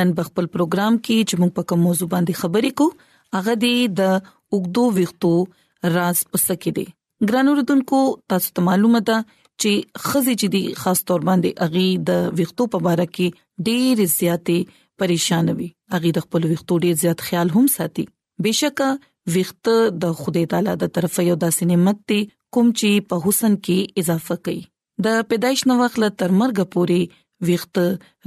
نن په خپل پروګرام کې چې موږ په کوم موضوع باندې خبرې کوو هغه دی د وګدو ویختو راز پسکې دی ګران اوردونکو تاسو ته معلومه ده چې خزي چې دی خاص تور باندې اغي د ویختو په اړه کې ډېر زیاتې پریشان وي اغي د خپل ویختو ډېر زیات خیال هم ساتي بشکه ویخت د خدای تعالی د طرفه یو داسې نعمت دی کوم چې په حسن کې اضافه کوي د پیدایش نو وخت له تر مرګ پوري ویخت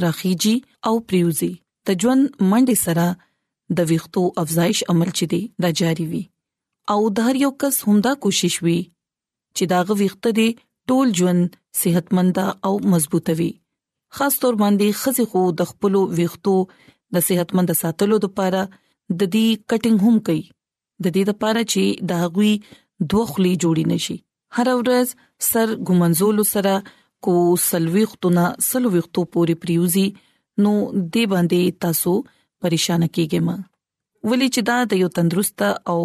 راخیږي او پریوزي د ژوند منډي سره د ویختو افزایش عمل چي دي دا جاری وي او د هر یو کس همدا کوشش وي چې دا غو ویخت دي ټول ژوند صحتمند او مضبوط وي خاص تور باندې خزي خو د خپل ویختو د صحتمند ساتلو لپاره د دې کټینګ هم کوي د دې لپاره چې د هغوی دوه خلی جوړی نشي هر ورځ سر ګمنزول سره کو سلويختونه سلويختو پوري پریوزي نو دې باندې تاسو پریشان کیږئ ما ولې چې دا د یو تندرست او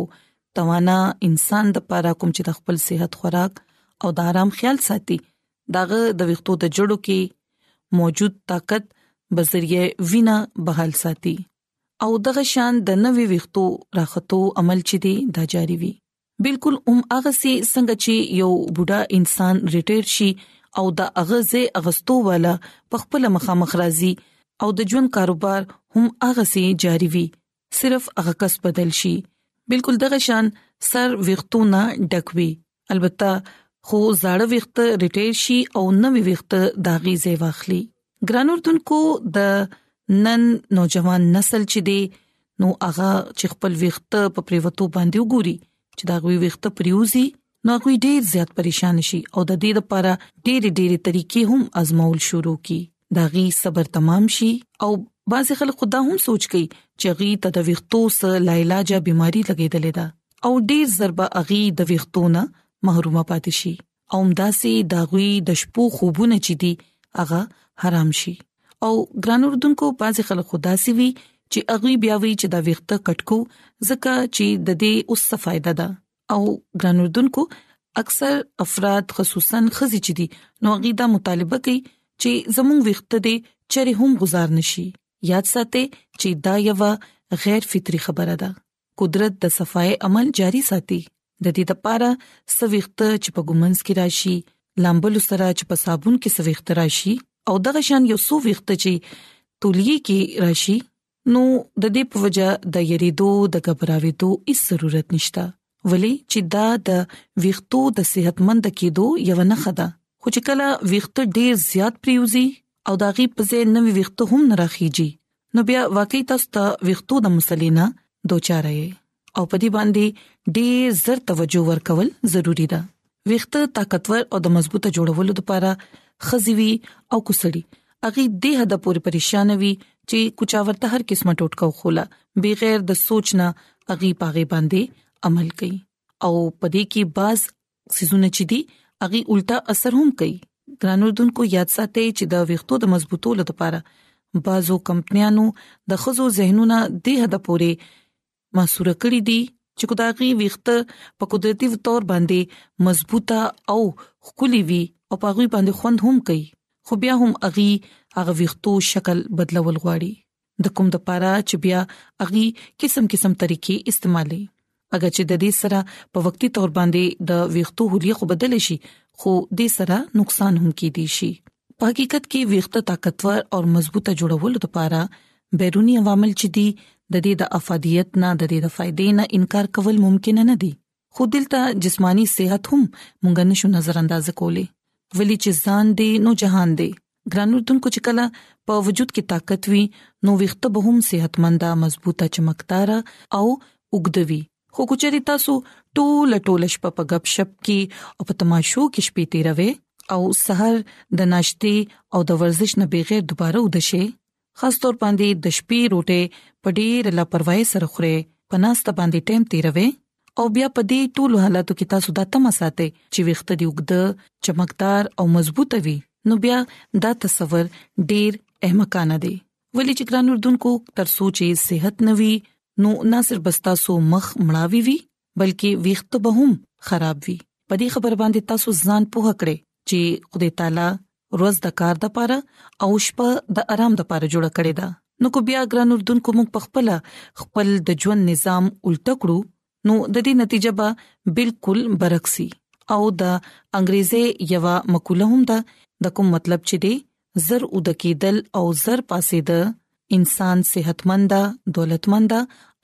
توانا انسان د لپاره کوم چې د خپل صحت خوراک او د آرام خیال ساتي داغه د ویختو د جوړو کې موجود طاقت بذریعه وینا بحال ساتي او دغه شان د نوي ویختو راختو عمل چې دی دا جاری وي بالکل هم هغه سي څنګه چې یو بوډا انسان ریټایر شي او د اغزه اغستو والا په خپل مخامخ راځي او د ژوند کاروبار هم هغه سي جاری وي صرف هغه کس بدل شي بالکل دغه شان سر وختونه ډکوي البته خو زاړه وخت ریټایر شي او نوې وخت داغي ځای واخلي ګران اردوونکو د نن نوجوان نسل چې دی نو هغه چې خپل وخت په پریوتو باندې وګوري چې دا غوي وخت پریوزي نو هغه ډیر زیات پریشان شي او د دې لپاره ډېر ډېر طریقې هم آزمول شروع کی دا غي صبر تمام شي او بعض خلک خدا هم سوچ کوي چې غي ته د ویختو سره لاعلاج بيماري لګیدلې ده او ډیر ضربه اغي د ویختونه محرومه پاتې شي او همداسي داغوي د شپو خوبونه چي دي هغه حرام شي او ګران اردوونکو باز خلک خدا سي وي چې اغوي بیا وی چې دا ویخته کټکو زکه چې د دې اوس څه فائدہ ده او ګران اردوونکو اکثر افراد خصوصا خزي چي دي نو غي دا مطالبه کوي چې زموږ ویخته دې چره هم گزار نشي یاد ساتئ چې دا یو غیر فطری خبره ده قدرت د صفای عمل جاری ساتي د دې لپاره سويخت چې په ګومنس کې راشي لامبل سره چې په صابون کې سويخت راشي او دغه شان یو څو ویخت چې تولیه کې راشي نو د دې په وجه د یریدو د غبراویدو هیڅ ضرورت نشته ولې چې دا د ویختو د صحتمند کېدو یو نه خده خو چې کله ویخت ډیر زیات پریوزي او دا غي په ځای نوې ویختو هم نه راخیږي نو بیا واقعي تاسو ته ویختو د مسلې نه دوچار یې او په دې باندې ډېر زر توجه ورکول ضروری ده ویخته طاقتور او د مضبوطه جوړولو لپاره خزوي او کوسړي اغي د حد پورې پریشان وي چې کوچا ورته هر قسمه ټوټکو خوله بغیر د سوچ نه اغي پاغه باندې عمل کوي او پدې کې باز سيزونه چې دي اغي الټا اثر هم کوي ګران اردوونکو یاد ساتئ چې د ویښتو د مضبوطو لپاره بعضو کمپنیانو د خزو زهنونه د هدا پوري محصور کړی دي چې کداغي ویخت په قدرتي تور باندې مضبوطه او خولي وي او په غوي باندې خوند هم کوي خو بیا هم اغي هغه ویختو شکل بدلول غواړي د کوم د پاره چې بیا اغي قسم قسم طریقې استعمالي اګه چې د دې سره په وقتی تور باندې د ویختو هلیه خو بدل شي خو دې سره نقصان هم کې دي شي په حقیقت کې ویخته طاقتور او مضبوطه جوړولو لپاره بیرونی عوامل چې دي د دې د افادیت نه د دې د فائدې نه انکار کول ممکن نه دي خو دلته جسمانی صحت هم مونږ نشو نظر انداز کولی ولی چې ځان دی نو جهان دی ګران اردوونکو چې کله په وجود کې طاقت وي نو ویخته به هم صحتمنده مضبوطه چمکدار او وګدوي خو کچري تاسو ټول ټول شپه په غب شپ کې او په تماشو کې شپې تیروي او سحر د ناشتي او د ورزش نه بغیر دوباره ودشي خاص طور باندې د شپې روټه په ډېر لاپروايي سره خوري په ناسته باندې ټیم تیروي او بیا په دې ټول حالاتو کې تاسو د تمه ساتي چې وخت دی وګد چمکدار او مضبوطه وي نو بیا دا تصور ډېر احمقانه دی ولې چې ګران اردوونکو تر سوچي صحت نوي نو نه صرف بستا سو مخ مړاوي وي بلکې ویښت به هم خراب وي په دې خبر باندې تاسو ځان پوه کړئ چې خدای تعالی روز د کار د پاره او شپه د آرام د پاره جوړه کړې ده نو کو بیا ګران اردوونکو موږ په خپل خپل د ژوند نظام الټه کړو نو د دې نتیجه به بالکل برعکسي او د انګريزي یو مقوله هم ده د کوم مطلب چې دی زر اودکیدل او زر پاسید انسان صحتمند دولتمند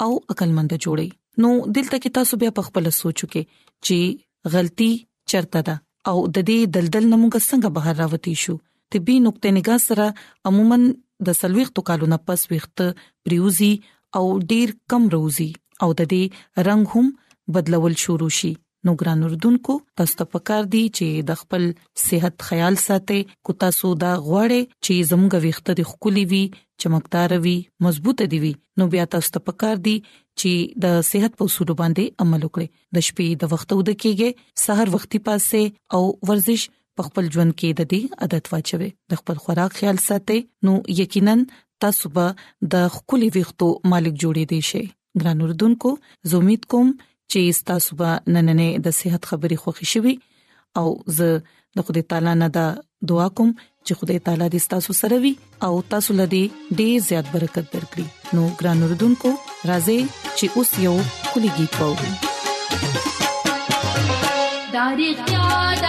او عقلمند جوړي نو دلته کې تاسو بیا په خپل سوچو کې چې غلطي چرته ده او د دې دلدل نموږ څنګه بهر راوتی شو طبي نقطه نگاه سره عموما د سلويختو کالو نه پس وخت پریوزي او ډیر کم روزي او د دې رنگ هم بدلول شروع شي نو ګران اردوونکو تاسو ته پکار دی چې د خپل صحت خیال ساتي کو تاسو دا غواړي چې زموږ ویخته د خولي وي چمکدار وي مضبوطه دی وي نو بیا تاسو ته پکار دی چې د صحت په اصول باندې عمل وکړئ د شپې د وخت ود کېږي سحر وختي پاسه او ورزش په خپل ژوند کې د دې عادت واچوي د خپل خوراک خیال ساتي نو یقینا تاسو به د خولي ویختو مالک جوړې دي شي ګران اردوونکو زه امید کوم چې تاسو به نننې د صحت خبرې خوښی شوي او زه د خدای تعالی نه دا دعا کوم چې خدای تعالی دې تاسو سره وي او تاسو لدی ډیر زیات برکت درکړي نو ګران اردوونکو راځي چې اوس یو کلی गीत وورو داري یاد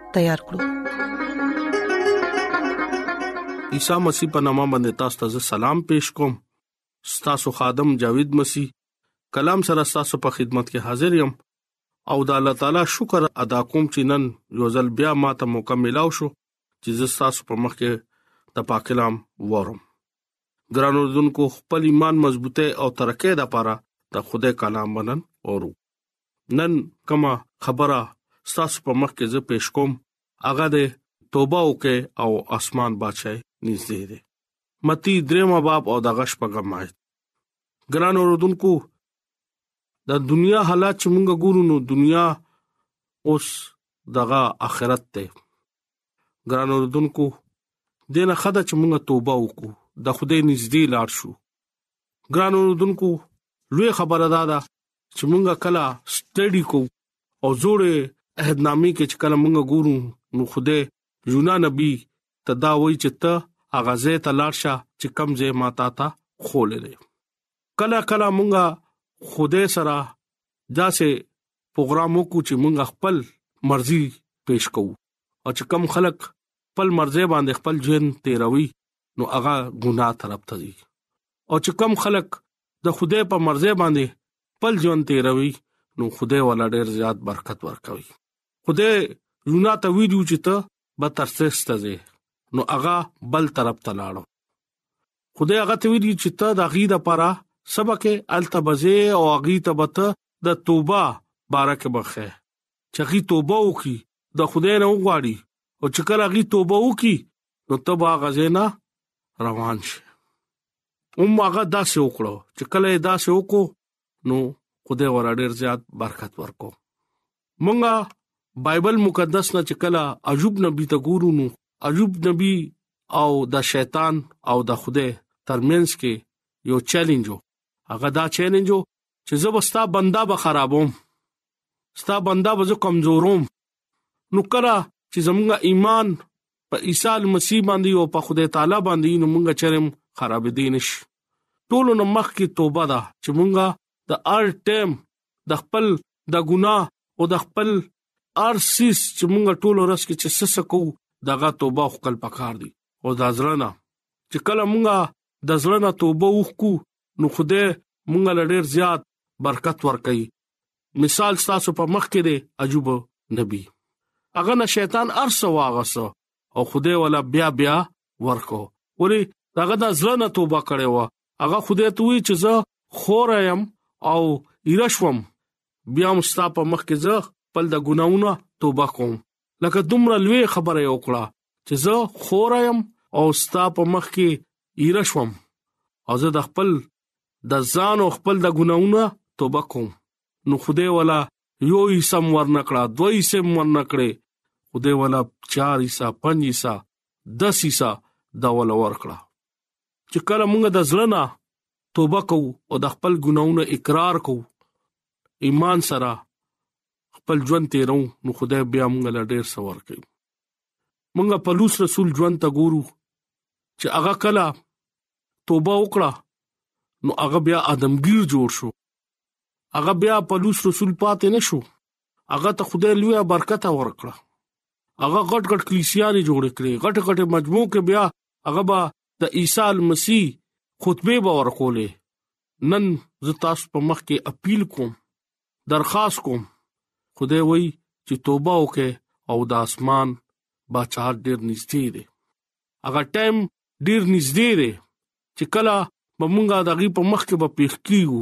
تیار کړو عیسی مسیح په نامه باندې تاسو ته سلام پېښ کوم ستاسو خادم جاوید مسیح کلام سره تاسو په خدمت کې حاضر یم او د الله تعالی شکر ادا کوم چې نن یو ځل بیا ماته موقع ملاو شو چې زستاسو په مخ کې د پاک کلام وورم ګرانو دونکو خپل ایمان مضبوطه او ترقه د پاره د خوده کلام منن اورو نن کومه خبره ستاسو په مخ کې زه پېښ کوم هغه د توبه وکي او اسمان بچي نږدې دي متی دریم باب او دغه شپږم آیت ګران اوردونکو د دنیا حالات چې موږ ګورو نو دنیا اوس دغه آخرت ته ګران اوردونکو دنه خدای چې موږ توبه وکړو د خوده نږدې لاړ شو ګران اوردونکو لوی خبره ده چې مونږه کله سټډي کو او زوړې عہدنامې کې چې کله مونږه ګورو نو خوده یونا نبی ته دا وایي چې ته هغه زه ته لارشه چې کم زه ماتا ته خولې دي کله کله مونږه خوده سره داسې پروګرام وکړو چې مونږ خپل مرزي پېښ کوو او چې کم خلک خپل مرزي باندې خپل ژوند تیروي نو هغه ګناه طرف ته ځي او چې کم خلک د خدای په مرزه باندې خپل ژوند تیروي نو خدای ولا ډیر زیات برکت ورکوي خدای یونا ته ویډیو چې ته به ترسس ته ځې نو هغه بل طرف ته لاړو خدای هغه ته ویډیو چې ته د غیدا پره سبق التبزه او غی تبته د توبه بارک بخه چې غی توبه وکي د خدای نه وغواړي او چې کله غی توبه وکي نو تبا غزینا روان شي هم هغه داسې وکړو چې کله یې داسې وکړو نو خدای ور ډیر زیات برکت ورکو مونږه بایبل مقدس نه چې کله عجوب نبی ته ګورو نو عجوب نبی او د شیطان او د خدای ترمنځ کې یو چیلنج وو هغه دا چیلنج وو چې زبستا بندا به خرابوم ستا بندا به زه کمزوروم نو کله چې زموږ ایمان په عیسی مسیح باندې او په خدای تعالی باندې نو موږ چرم خراب دي نشي ټول نو مخ کې توبه ده چې موږ د ار ټیم د خپل د ګناه او د خپل ارسیس چې موږ ټول ورځ کې چې سس کو دغه توبه خپل پکار دي او د ځلنا چې کله موږ د ځلنا توبه وکړو نو خوده موږ لړیر زیات برکت ورکړي مثال تاسو په مخ کې دی عجوب نبی هغه نه شیطان ارس واغسو او خدای ولا بیا بیا ورکو ولی هغه د ځل نه توبه کړي و هغه خدای ته وی چې زه خورایم او ایرشوم بیا مستا په مخ کې زه خپل د ګناونو توبه کوم لکه دومره لوی خبره وکړه چې زه خورایم او ستا په مخ کې ایرشوم او زه د خپل د ځان او خپل د ګناونه توبه کوم نو خدای ولا یو یې سم ورنکړه دوی یې سم ورنکړي خدای ولا چار یې سا پنځ یې سا دس یې سا دا ولا ورکړه چې کله موږ د ځلنا توبه کوو او د خپل ګناونه اقرار کوو ایمان سره خپل ژوند تیرو نو خدای بیا موږ لا ډیر سوار کوي موږ پلوص رسول ژوند ته ګورو چې هغه کله توبه وکړه نو هغه بیا ادمګیر جوړ شو هغه بیا پلوص رسول پاتې نشو هغه ته خدای لوی برکت ورکړه هغه غټ غټ کلیسیانې جوړ کړې غټ غټ مجموع کې بیا هغه با د عیسی مسیح خطبه به ورکولې نن زه تاسو په مخ کې اپیل کوم درخواست کوم خدای وای چې توبه وکړي او د اسمان بچا ډېر نږدې دی هغه ټایم ډیر نږدې دی چې کله به مونږه دغه په مخ کې به پیښ کیو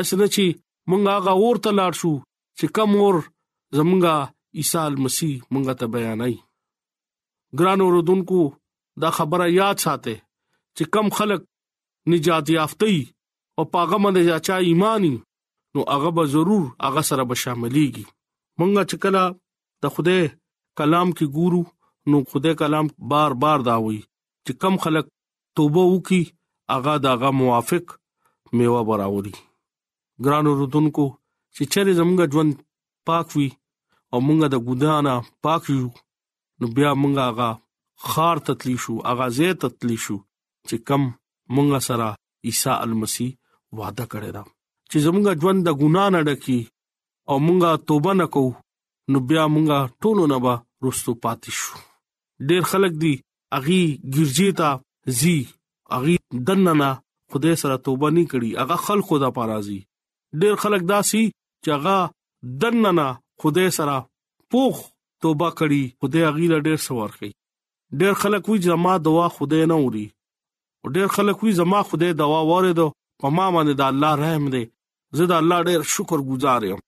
اسنه چې مونږه هغه اور ته لاړ شو چې کم اور زمونږه عیسی مسیح مونږه ته بیانای ګران اوردونکو دا خبره یاد ساته چې کم خلک نجات یافته او پاغه باندې یا چا ایمانی نو هغه به ضرور هغه سره به شاملېږي مونږه چې کله د خدای کلام کې ګورو نو خدای کلام بار بار دا وایي چې کم خلک توبه وکي هغه دغه موافق میوه براوري ګران رودونکو چې چیرې زموږ ژوند پاک وي او موږ د ګناه نه پاک یو نو بیا موږ هغه خار تتلی شو هغه زه تتلی شو چې کم موږ سره عیسی المسی وعده کړی دا چې زموږ ژوند د ګناه نه ډکی او مونږه توبه نکو نو بیا مونږه ټولو نه به رستو پاتې شو ډیر خلک دي اغي ګرځي تا زی اغي دننه خدای سره توبه نه کړي هغه خلکو د پارازي ډیر خلک داسي چې هغه دننه خدای سره پوخ توبه کړي خدای اغي لا ډیر سوار کړي ډیر خلک وی زما دوا خدای نه اوري ډیر خلک وی زما خدای دوا وره دو په ما باندې د الله رحم دی زه د الله ډېر شکر ګزار یم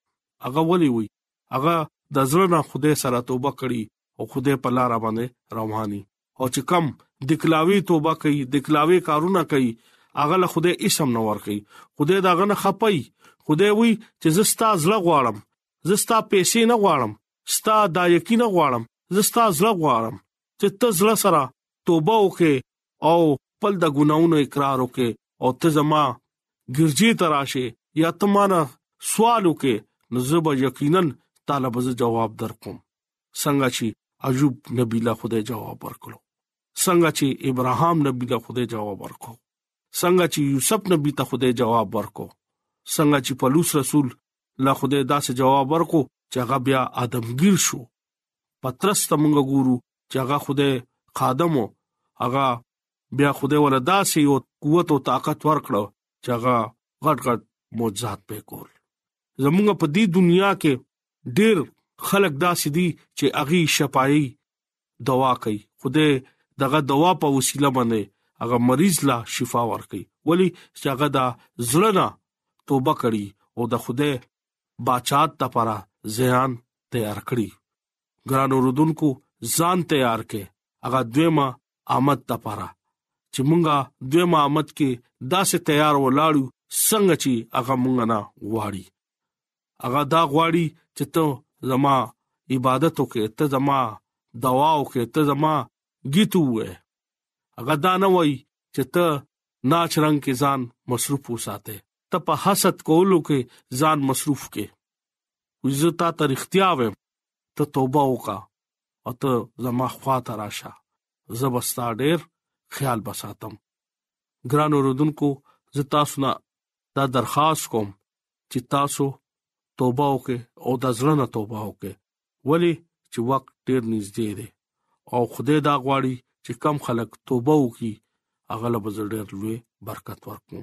هغه ولي وي هغه د زړه نه خدای سره توبه کړي او خدای په لار باندې رواني او چې کم د کلاوي توبه کوي د کلاوي کارونه کوي هغه له خدای اسم نه ور کوي خدای دا غنه خپي خدای وي چې زستا زړه غواړم زستا پیسې نه غواړم ستا دا یقین غواړم زستا زړه غواړم چې ته زړه سره توبه وکې او خپل د ګناونو اقرار وکې او ته زما ګرځي تراشه یا ته مانا سوال وکې نو زه به یقینا طالب ز جواب درکوم څنګه چې ایوب نبی له خدای جواب ورکړو څنګه چې ابراهام نبی له خدای جواب ورکړو څنګه چې یوسف نبی ته خدای جواب ورکړو څنګه چې پلوص رسول له خدای داسې جواب ورکړو چې هغه بیا ادمګیر شو پترس ته موږ ګورو چې هغه خدای قادم او هغه بیا خدای ولا داسې یو قوت او طاقت ورکړو چې هغه غټ غټ معجزات په کول زمونږ په دې دنیا کې ډېر خلک داسې دي چې اغي شفای دوا کوي خدای دغه دوا په وسیله باندې هغه مریض لا شفا ورکړي ولی چې هغه دا زړه نه توبه کړي او د خدای بچات لپاره ځان تیار کړي ګران اوردونکو ځان تیار کې هغه دویمه آمد ته پاره چې مونږه دویمه آمد کې داسې تیار ولاړو څنګه چې هغه مونږ نه غواړي هغه دا غواړي چې ته زما عبادت وکې ته زما دوا وکې ته زما گیت وې هغه دا نه وای چې ته ناچ رنگ کې ځان مصروف وساته ته په حسد کولو کې ځان مصروف کې وی زه تا ته رښتیا ویم ته توبه وکا او ته زما خوا ته راشه زه بستا ډیر خیال بساتم ګران اوردونکو زه تاسو نه دا درخواست کوم چې تاسو توبه وکړئ او د زړه نه توبه وکړئ ولی چې وخت ډیر نږدې دی او خدای دا غواړي چې کم خلک توبه وکړي هغه له بزړ ډیر لوی برکت ورکړي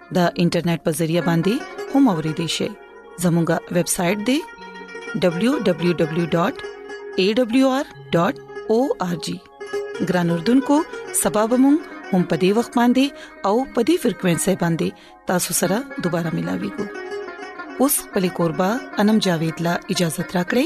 د انټرنیټ په ذریعہ باندې هم اوريدي شئ زموږه ویب سټ د www.awr.org ګران اردوونکو سبب مون هم پدی وخت باندې او پدی فریکوينسي باندې تاسو سره دوپاره ملاوي کو اوس پلي کوربه انم جاوید لا اجازه ترا کړی